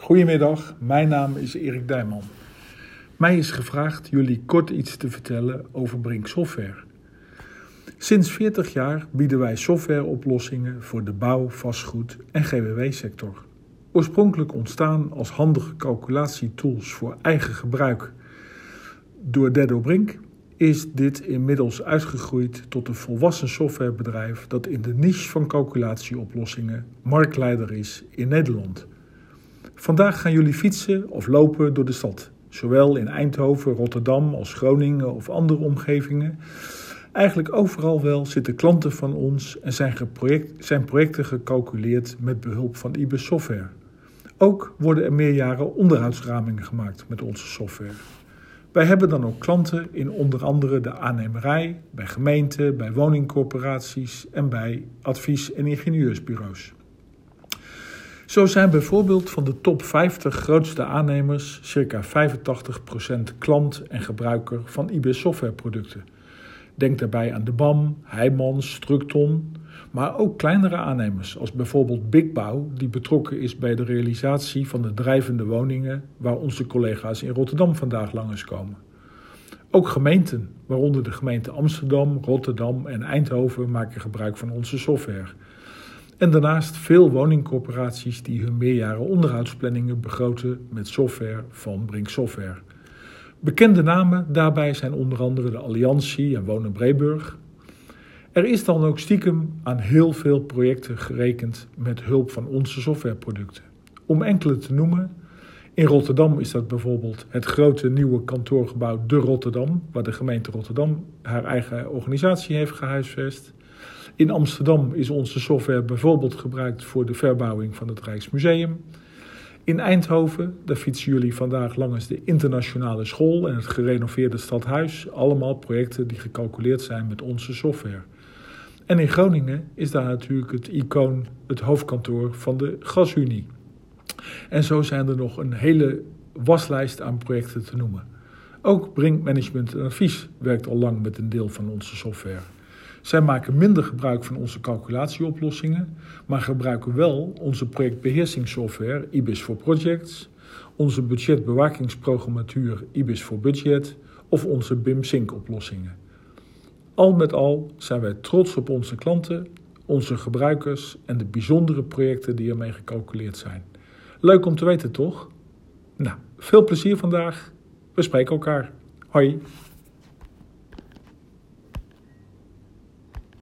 Goedemiddag, mijn naam is Erik Dijman. Mij is gevraagd jullie kort iets te vertellen over Brink Software. Sinds 40 jaar bieden wij softwareoplossingen voor de bouw, vastgoed en GWW-sector. Oorspronkelijk ontstaan als handige calculatietools voor eigen gebruik door Dedo Brink is dit inmiddels uitgegroeid tot een volwassen softwarebedrijf dat in de niche van calculatieoplossingen marktleider is in Nederland. Vandaag gaan jullie fietsen of lopen door de stad, zowel in Eindhoven, Rotterdam als Groningen of andere omgevingen. Eigenlijk overal wel zitten klanten van ons en zijn, zijn projecten gecalculeerd met behulp van IBIS software. Ook worden er meerjaren onderhoudsramingen gemaakt met onze software. Wij hebben dan ook klanten in onder andere de aannemerij, bij gemeenten, bij woningcorporaties en bij advies- en ingenieursbureaus. Zo zijn bijvoorbeeld van de top 50 grootste aannemers circa 85% klant en gebruiker van IBIS softwareproducten. Denk daarbij aan de BAM, Heijmans, Structon, maar ook kleinere aannemers als bijvoorbeeld Bigbouw, die betrokken is bij de realisatie van de drijvende woningen waar onze collega's in Rotterdam vandaag langskomen. Ook gemeenten, waaronder de gemeenten Amsterdam, Rotterdam en Eindhoven, maken gebruik van onze software. En daarnaast veel woningcorporaties die hun meerjaren onderhoudsplanningen begroten met software van Brink Software. Bekende namen daarbij zijn onder andere de Alliantie en Wonen Breburg. Er is dan ook stiekem aan heel veel projecten gerekend met hulp van onze softwareproducten. Om enkele te noemen, in Rotterdam is dat bijvoorbeeld het grote nieuwe kantoorgebouw De Rotterdam, waar de gemeente Rotterdam haar eigen organisatie heeft gehuisvest. In Amsterdam is onze software bijvoorbeeld gebruikt voor de verbouwing van het Rijksmuseum. In Eindhoven, daar fietsen jullie vandaag langs de internationale school en het gerenoveerde stadhuis. Allemaal projecten die gecalculeerd zijn met onze software. En in Groningen is daar natuurlijk het icoon, het hoofdkantoor van de Gasunie. En zo zijn er nog een hele waslijst aan projecten te noemen. Ook Brink Management en Advies werkt al lang met een deel van onze software. Zij maken minder gebruik van onze calculatieoplossingen, maar gebruiken wel onze projectbeheersingssoftware IBIS for Projects, onze budgetbewakingsprogrammatuur IBIS for Budget of onze BIM Sync oplossingen. Al met al zijn wij trots op onze klanten, onze gebruikers en de bijzondere projecten die ermee gecalculeerd zijn. Leuk om te weten, toch? Nou, veel plezier vandaag. We spreken elkaar. Hoi.